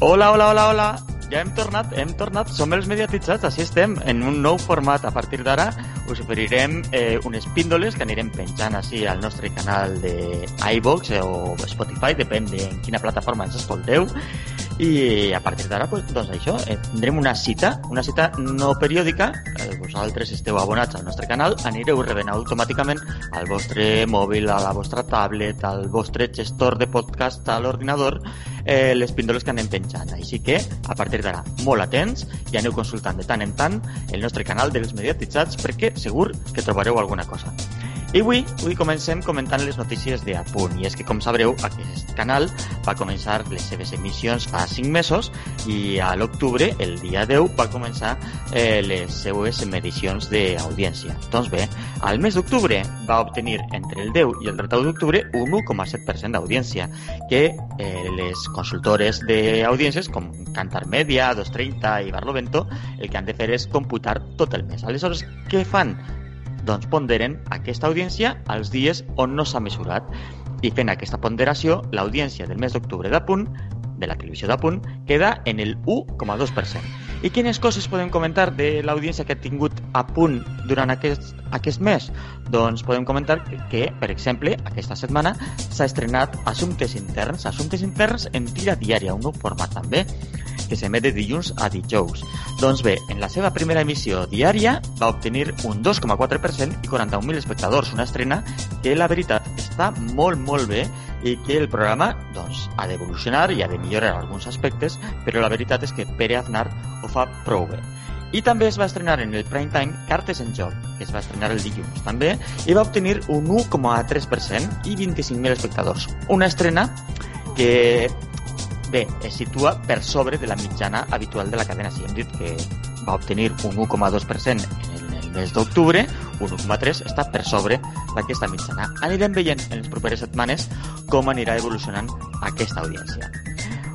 Hola, hola, hola, hola. Ja hem tornat, hem tornat, som els mediatitzats, així estem, en un nou format. A partir d'ara us oferirem eh, unes píndoles que anirem penjant així al nostre canal de iVox o Spotify, depèn de en quina plataforma ens escolteu. I a partir d'ara, pues, doncs això, eh, tindrem una cita, una cita no periòdica. Eh, vosaltres esteu abonats al nostre canal, anireu rebent automàticament al vostre mòbil, a la vostra tablet, al vostre gestor de podcast a l'ordinador, eh, les píndoles que anem penjant. Així que, a partir d'ara, molt atents i aneu consultant de tant en tant el nostre canal dels mediatitzats perquè segur que trobareu alguna cosa. I avui, avui comencem comentant les notícies de Apunt. I és que, com sabreu, aquest canal va començar les seves emissions fa 5 mesos i a l'octubre, el dia 10, va començar eh, les seues medicions d'audiència. Doncs bé, al mes d'octubre va obtenir entre el 10 i el 31 d'octubre un 1,7% d'audiència, que eh, les consultores d'audiències com Cantar Media, 230 i Barlovento el que han de fer és computar tot el mes. Aleshores, què fan? Doncs ponderen aquesta audiència als dies on no s'ha mesurat i fent aquesta ponderació, l'audiència del mes d'octubre de punt, de la televisió de punt, queda en el 1,2%. I quines coses podem comentar de l'audiència que ha tingut a punt durant aquest, aquest mes? Doncs podem comentar que, per exemple, aquesta setmana s'ha estrenat Assumptes Interns, Assumptes Interns en tira diària, un nou format també, que s'emet de dilluns a dijous. Doncs bé, en la seva primera emissió diària va obtenir un 2,4% i 41.000 espectadors, una estrena que la veritat està molt, molt bé i que el programa doncs, ha d'evolucionar i ha de millorar alguns aspectes, però la veritat és que Pere Aznar ho fa prou bé. I també es va estrenar en el prime time Cartes en joc, que es va estrenar el dilluns també, i va obtenir un 1,3% i 25.000 espectadors. Una estrena que bé, es situa per sobre de la mitjana habitual de la cadena. Si hem dit que va obtenir un 1,2% en el mes d'octubre, un 1,3 està per sobre d'aquesta mitjana. Anirem veient en les properes setmanes com anirà evolucionant aquesta audiència.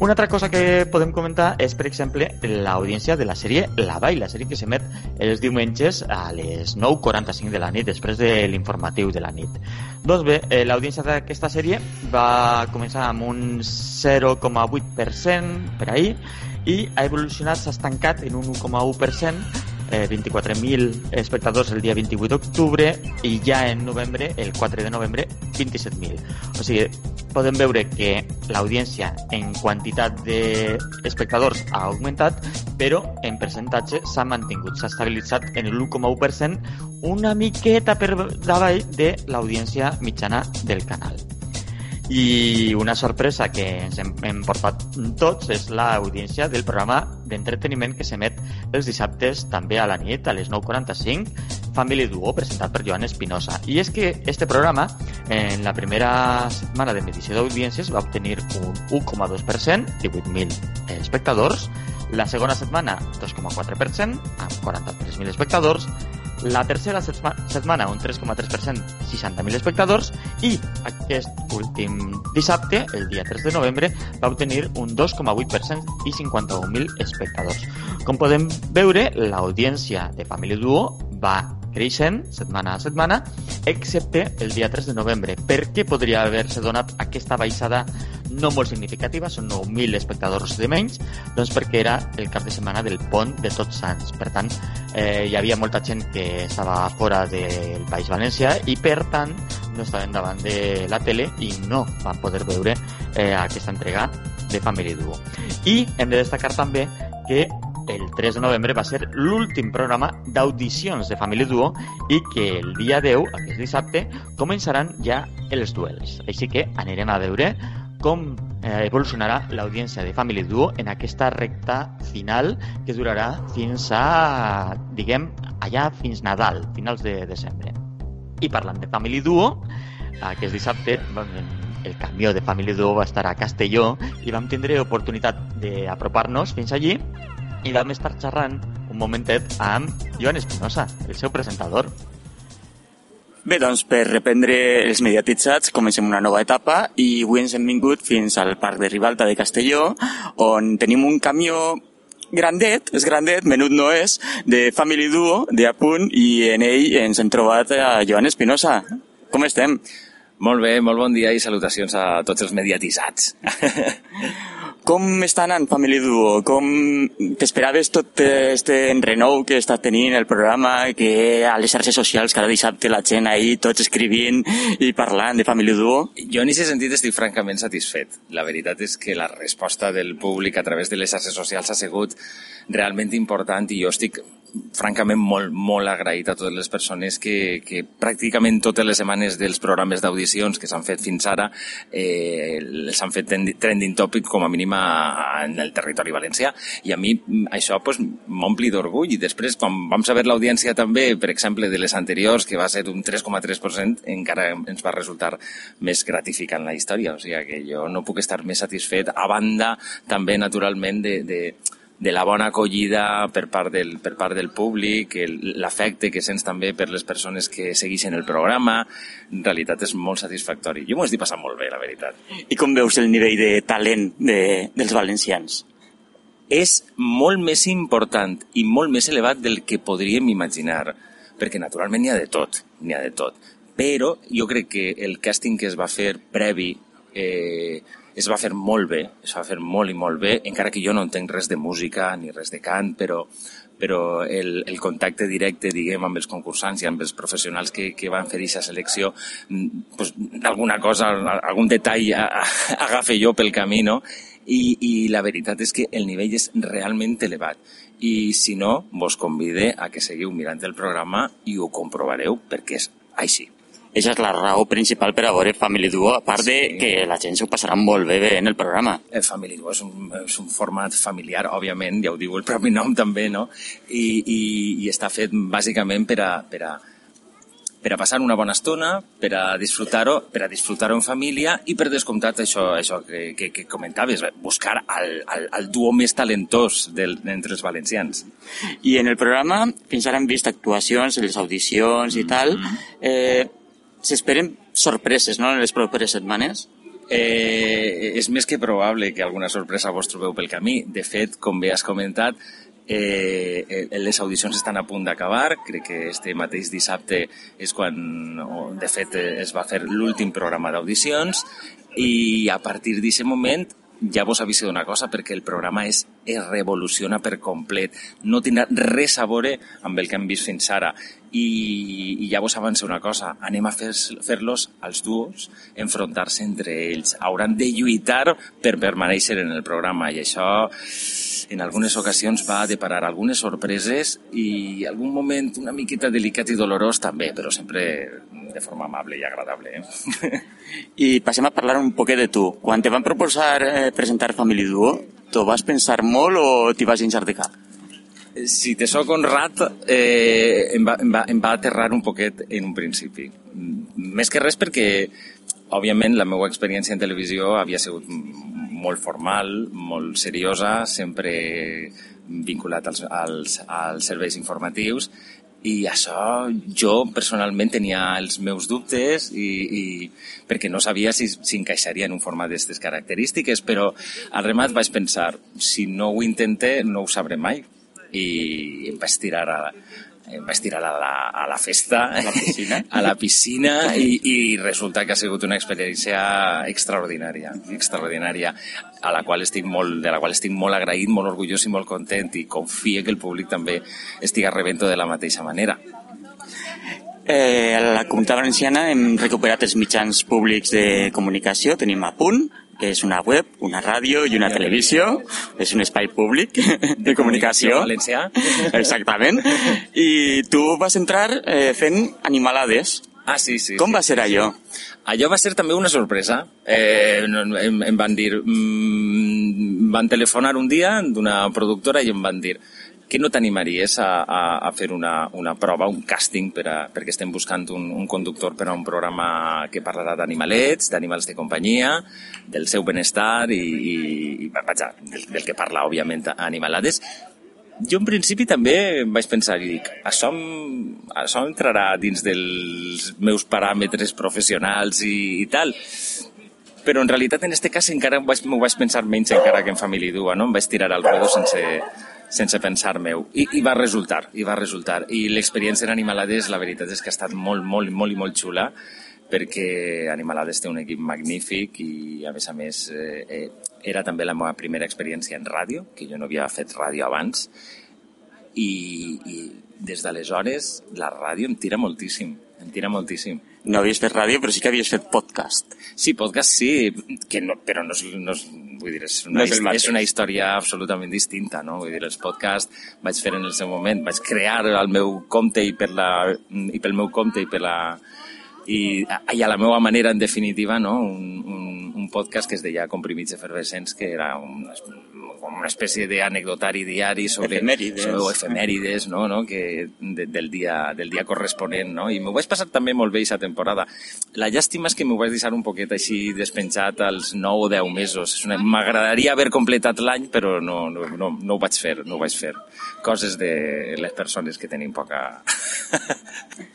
Una altra cosa que podem comentar és, per exemple, l'audiència de la sèrie La Vall, la sèrie que s'emet els diumenges a les 9.45 de la nit, després de l'informatiu de la nit. Doncs bé, eh, l'audiència d'aquesta sèrie va començar amb un 0,8% per ahir i ha evolucionat, s'ha estancat en un 1,1% eh, 24.000 espectadors el dia 28 d'octubre i ja en novembre, el 4 de novembre, 27.000. O sigui, podem veure que l'audiència en quantitat d'espectadors ha augmentat, però en percentatge s'ha mantingut, s'ha estabilitzat en l'1,1%, una miqueta per davall de l'audiència mitjana del canal. I una sorpresa que ens hem, hem portat tots és l'audiència del programa d'entreteniment que s'emet els dissabtes també a la nit, a les 9.45, Family Duo, presentat per Joan Espinosa. I és que este programa, en la primera setmana de medició d'audiències, va obtenir un 1,2%, 18.000 espectadors, la segona setmana 2,4%, amb 43.000 espectadors, la tercera setmana un 3,3%, 60.000 espectadors i aquest últim dissabte, el dia 3 de novembre, va obtenir un 2,8% i 51.000 espectadors. Com podem veure, l'audiència de Family Duo va creixent setmana a setmana, excepte el dia 3 de novembre. Per què podria haver-se donat aquesta baixada no molt significativa, són 9.000 espectadors de menys, doncs perquè era el cap de setmana del pont de Tots Sants. Per tant, eh, hi havia molta gent que estava fora del País Valencià i, per tant, no estaven davant de la tele i no van poder veure eh, aquesta entrega de Family Duo. I hem de destacar també que el 3 de novembre va ser l'últim programa d'audicions de Family Duo i que el dia 10, aquest dissabte, començaran ja els duels. Així que anirem a veure com eh, evolucionarà l'audiència de Family Duo en aquesta recta final que durarà fins a, diguem, allà fins Nadal, finals de desembre. I parlant de Family Duo, aquest dissabte el camió de Family Duo va estar a Castelló i vam tindre oportunitat d'apropar-nos fins allí i vam estar xerrant un momentet amb Joan Espinosa, el seu presentador. Bé, doncs per reprendre els mediatitzats comencem una nova etapa i avui ens hem vingut fins al Parc de Ribalta de Castelló on tenim un camió grandet, és grandet, menut no és, de Family Duo, de Apunt, i en ell ens hem trobat a Joan Espinosa. Com estem? Molt bé, molt bon dia i salutacions a tots els mediatitzats. Com està anant Family Duo? Com t'esperaves tot este enrenou que està tenint el programa, que a les xarxes socials cada dissabte la gent ahí tots escrivint i parlant de Family Duo? Jo en aquest sentit estic francament satisfet. La veritat és que la resposta del públic a través de les xarxes socials ha sigut realment important i jo estic francament molt, molt agraït a totes les persones que, que pràcticament totes les setmanes dels programes d'audicions que s'han fet fins ara eh, les han fet trending topic com a mínim en el territori valencià. I a mi això pues, m'ompli d'orgull. I després quan vam saber l'audiència també, per exemple, de les anteriors que va ser un 3,3% encara ens va resultar més gratificant la història, o sigui que jo no puc estar més satisfet a banda també naturalment de, de de la bona acollida per part del, per part del públic, l'afecte que sents també per les persones que segueixen el programa, en realitat és molt satisfactori. Jo m'ho estic passant molt bé, la veritat. I com veus el nivell de talent de, dels valencians? És molt més important i molt més elevat del que podríem imaginar, perquè naturalment n'hi ha de tot, n'hi ha de tot. Però jo crec que el càsting que es va fer previ eh, es va fer molt bé, es va fer molt i molt bé, encara que jo no entenc res de música ni res de cant, però, però el, el contacte directe, diguem, amb els concursants i amb els professionals que, que van fer aquesta selecció, mm, pues, alguna cosa, algun detall a, a, agafe jo pel camí, no? I, I la veritat és que el nivell és realment elevat. I si no, vos convide a que seguiu mirant el programa i ho comprovareu perquè és així. Aquesta és la raó principal per a veure Family Duo, a part sí. de que la gent s'ho passarà molt bé, bé en el programa. El Family Duo és un, és un format familiar, òbviament, ja ho diu el propi nom també, no? I, i, i està fet bàsicament per a, per a, per a passar una bona estona, per a disfrutar-ho, per a disfrutar-ho en família i per descomptat això, això que, que, que comentaves, buscar el, el, el duo més talentós del, entre els valencians. I en el programa, fins ara hem vist actuacions, les audicions i mm -hmm. tal, eh, s'esperen sorpreses, no?, en les properes setmanes? Eh, és més que probable que alguna sorpresa vos trobeu pel camí. De fet, com bé has comentat, eh, eh les audicions estan a punt d'acabar. Crec que este mateix dissabte és quan, de fet, es va fer l'últim programa d'audicions i a partir d'aquest moment ja vos aviso d'una cosa, perquè el programa és, es revoluciona per complet. No tindrà res a veure amb el que hem vist fins ara. I, i ja vos avanço una cosa, anem a fer-los fer als duos enfrontar-se entre ells. Hauran de lluitar per permanèixer en el programa i això en algunes ocasions va deparar algunes sorpreses i algun moment una miqueta delicat i dolorós també, però sempre de forma amable i agradable. Eh? I passem a parlar un poquet de tu. Quan te van proposar eh, presentar Family Duo, t'ho vas pensar molt o t'hi vas cap? Si te soc honrat, eh, em, va, em, va, em va aterrar un poquet en un principi. Més que res perquè, òbviament, la meva experiència en televisió havia sigut molt formal, molt seriosa, sempre vinculat als, als, als serveis informatius i això jo personalment tenia els meus dubtes i, i perquè no sabia si, si encaixaria en un format d'aquestes característiques, però al remat vaig pensar, si no ho intente no ho sabré mai. I em vaig tirar a, vaig tirar a la, a la festa, a la piscina, a la piscina i, i resulta que ha sigut una experiència extraordinària, extraordinària, a la qual estic molt, de la qual estic molt agraït, molt orgullós i molt content i confio que el públic també estiga rebent de la mateixa manera. Eh, a la Comunitat Valenciana hem recuperat els mitjans públics de comunicació, tenim a punt, és una web, una ràdio i una televisió, és un espai públic de, de comunicació. Valencià. Exactament. I tu vas entrar eh, fent animalades. Ah, sí, sí. Com sí, va ser sí, allò? Sí. Allò va ser també una sorpresa. Eh, em, em van dir... Mm, van telefonar un dia d'una productora i em van dir que no t'animaries a, a, a fer una, una prova, un càsting, per a, perquè estem buscant un, un conductor per a un programa que parlarà d'animalets, d'animals de companyia, del seu benestar i, i, i vaja, del, del que parla, òbviament, Animalades. Jo, en principi, també vaig pensar i dic, això, això entrarà dins dels meus paràmetres professionals i, i tal però en realitat en aquest cas encara m'ho vaig, pensar menys encara que en Family Dua, no? Em vaig tirar al rodo sense, sense pensar meu. I, I va resultar, i va resultar. I l'experiència en Animalades, la veritat és que ha estat molt, molt, molt i molt xula, perquè Animalades té un equip magnífic i, a més a més, eh, eh, era també la meva primera experiència en ràdio, que jo no havia fet ràdio abans, i, i des d'aleshores la ràdio em tira moltíssim, em tira moltíssim no havies fet ràdio, però sí que havies fet podcast. Sí, podcast sí, que no, però no és, no és, vull dir, és una, no és, és una història absolutament distinta, no? Vull dir, els podcasts vaig fer en el seu moment, vaig crear el meu compte i, per la, i pel meu compte i per la, i, i a la meva manera, en definitiva, no? un, un, un podcast que es deia Comprimits Efervescents, que era un, com una espècie d'anecdotari diari sobre efemèrides, sobre efemèrides no? No? Que, de, del, dia, del dia corresponent. No? I m'ho vaig passar també molt bé aquesta temporada. La llàstima és que m'ho vaig deixar un poquet així despenjat als 9 o 10 mesos. M'agradaria haver completat l'any, però no, no, no, no ho vaig fer, no ho vaig fer. Coses de les persones que tenim poca...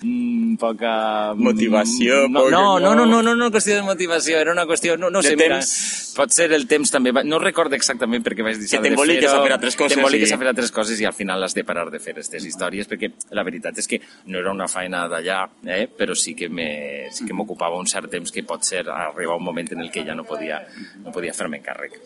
Mm, poca... Motivació. No, no, no, no, no, no, no, qüestió de motivació, era una qüestió... No, no sé, mira, pot ser el temps també... No recordo exactament perquè vaig deixar de fer-ho. Que a fer altres coses. T'emboliques i... a fer altres coses i al final has de parar de fer aquestes històries perquè la veritat és que no era una feina d'allà, eh? però sí que me, sí que m'ocupava un cert temps que pot ser arribar un moment en el que ja no podia, no podia fer-me càrrec.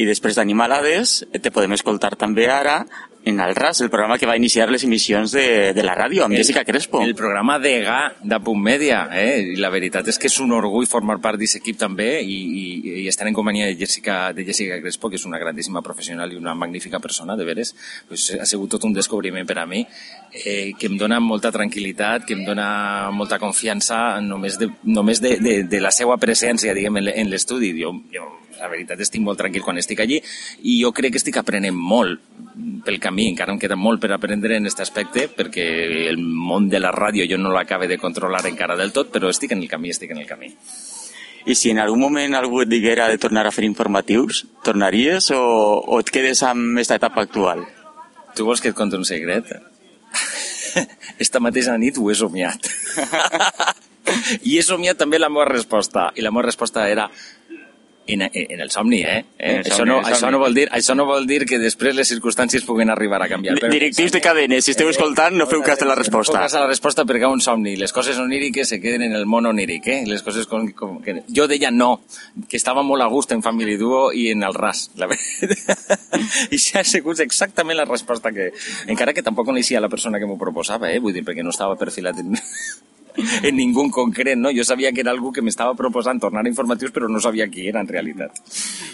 I després d'Animalades te podem escoltar també ara en el RAS, el programa que va iniciar les emissions de, de la ràdio, amb el, Jessica Crespo. El programa de GA, de Punt Media, eh? I la veritat és que és un orgull formar part d'aquest equip també i, i, i estar en companyia de Jessica, de Jessica Crespo, que és una grandíssima professional i una magnífica persona, de veres. Pues, ha sigut tot un descobriment per a mi, eh, que em dona molta tranquil·litat, que em dona molta confiança només de, només de, de, de la seva presència, diguem, en l'estudi. Jo, jo la veritat estic molt tranquil quan estic allí i jo crec que estic aprenent molt pel camí, encara em queda molt per aprendre en aquest aspecte perquè el món de la ràdio jo no l'acabe de controlar encara del tot, però estic en el camí, estic en el camí. I si en algun moment algú et diguera de tornar a fer informatius, tornaries o, o et quedes amb aquesta etapa actual? Tu vols que et conti un secret? Esta mateixa nit ho he somiat. I he somiat també la meva resposta. I la meva resposta era en, en el somni, eh? eh? El això, somni, no, això, no vol dir, això no vol dir que després les circumstàncies puguen arribar a canviar. Però, Directius de cadenes, si esteu eh, escoltant, no feu cas de la resposta. No feu cas de la resposta perquè un somni. Les coses oníriques se queden en el món oníric, eh? Les coses com, com que... Jo deia no, que estava molt a gust en Family Duo i en el RAS, la I ja ha sigut exactament la resposta que... Encara que tampoc coneixia la persona que m'ho proposava, eh? Vull dir, perquè no estava perfilat en... en ningú concret, no? Jo sabia que era algú que m'estava proposant tornar a informatius, però no sabia qui era en realitat.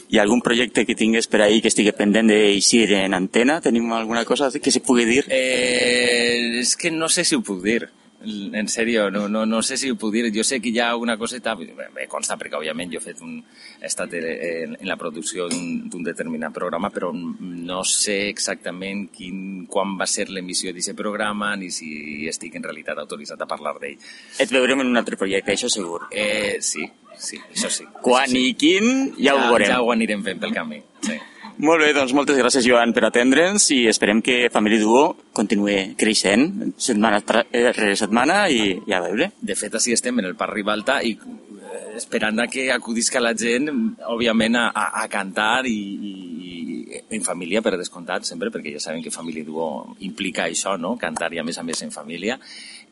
Ha algun projecte que tingues per ahir que estigui pendent d'eixir en antena? Tenim alguna cosa que se pugui dir? Eh, és que no sé si ho puc dir en sèrio, no, no, no sé si ho puc dir. Jo sé que hi ha una coseta, me consta perquè òbviament jo he fet un, he estat en, en la producció d'un determinat programa, però no sé exactament quin, quan va ser l'emissió d'aquest programa ni si estic en realitat autoritzat a parlar d'ell. Et veurem en un altre projecte, això segur. Eh, sí, sí, això sí. Quan això sí. i quin, ja, ja ho veurem. Ja ho anirem fent pel camí, sí. Molt bé, doncs moltes gràcies, Joan, per atendre'ns i esperem que Family Duo continuï creixent setmana eh, rere setmana i, i a veure. De fet, així estem en el Parc Ribalta i eh, esperant a que acudisca la gent, òbviament, a, a cantar i, i en família, per descomptat, sempre, perquè ja sabem que Family Duo implica això, no? cantar i a més a més en família,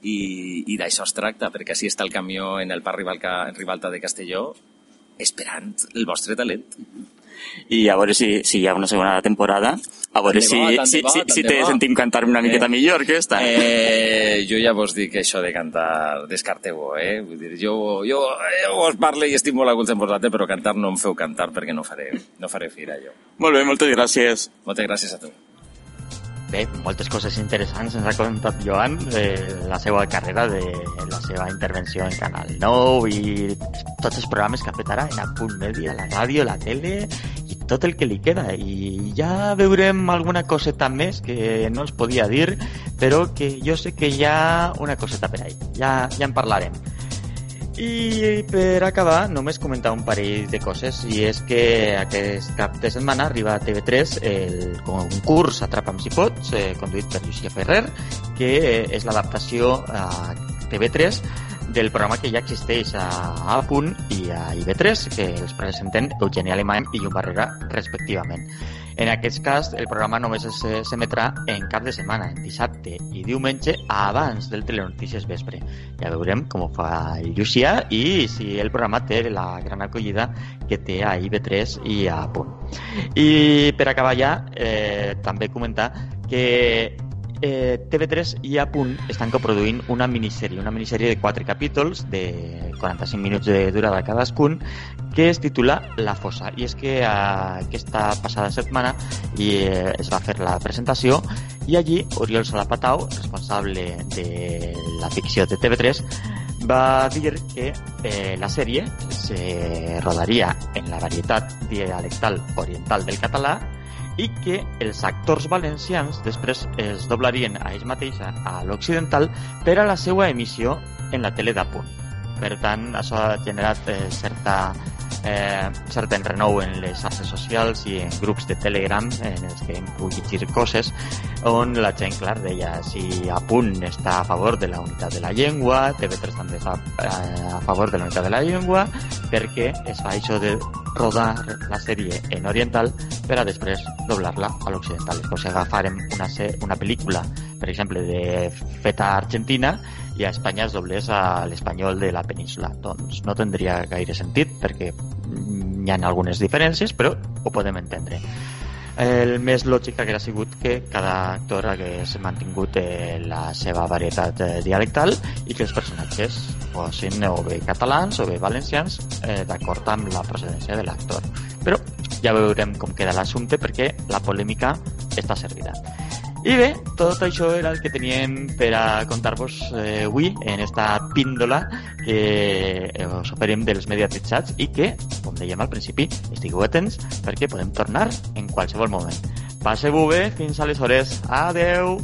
i, i d'això es tracta, perquè així està el camió en el Parc Ribalta, Ribalta de Castelló, esperant el vostre talent. Mm -hmm i a veure si, si hi ha una segona temporada a veure si, bo, si, si, si te sentim cantar una miqueta eh, millor que esta. Eh, jo ja vos dic que això de cantar descarteu eh? Vull dir, jo, jo, jo vos parlo i estic molt a gust amb vosaltres, però cantar no em feu cantar perquè no faré, no faré fira jo. Molt bé, moltes gràcies. Moltes gràcies a tu. Bé, moltes coses interessants ens ha contat Joan de la seva carrera, de la seva intervenció en Canal 9 i tots els programes que ha fet ara en Apunt Media, la ràdio, la tele i tot el que li queda. I ja veurem alguna coseta més que no ens podia dir però que jo sé que hi ha una coseta per ahí. Ja, ja en parlarem i per acabar, només comentar un parell de coses i és que aquest cap de setmana arriba a TV3 el concurs Atrapa'm si pots, eh, conduït per Llucia Ferrer, que és l'adaptació a TV3 del programa que ja existeix a A Punt i a IB3, que els presenten Eugènia Alemany i Llum Barrera, respectivament. En aquest cas, el programa només s'emetrà en cap de setmana, en dissabte i diumenge, abans del Telenotícies Vespre. Ja veurem com ho fa el i si el programa té la gran acollida que té a IB3 i a Punt. I per acabar ja, eh, també comentar que eh, TV3 i a punt estan coproduint una minissèrie, una minissèrie de quatre capítols de 45 minuts de durada cadascun que es titula La Fossa. I és que eh, aquesta passada setmana i, eh, es va fer la presentació i allí Oriol Salapatau, responsable de la ficció de TV3 va dir que eh, la sèrie se rodaria en la varietat dialectal oriental del català i que els actors valencians després es doblarien a ells mateixa a l'occidental per a la seva emissió en la tele d'apunt. Per tant, això ha generat eh, certa, eh, cert enrenou en les xarxes socials i en grups de Telegram en els que hem pogut llegir coses on la gent, clar, deia si a punt està a favor de la unitat de la llengua, TV3 també està eh, a favor de la unitat de la llengua, perquè es fa això de rodar la sèrie en oriental per a després doblar-la a l'occidental. És com si agafarem una, una pel·lícula, per exemple, de feta Argentina i a Espanya es doblés a l'espanyol de la península. Doncs no tindria gaire sentit perquè hi ha algunes diferències, però ho podem entendre el més lògic haguera sigut que cada actor hagués mantingut eh, la seva varietat eh, dialectal i que els personatges fossin o bé catalans o bé valencians eh, d'acord amb la procedència de l'actor. Però ja veurem com queda l'assumpte perquè la polèmica està servida. I bé, tot això era el que teníem per a contar-vos eh, avui en esta píndola que eh, us oferim dels mediatitzats i que, com dèiem al principi, estigueu atents perquè podem tornar en qualsevol moment. Passeu-ho bé, fins aleshores. Adeu!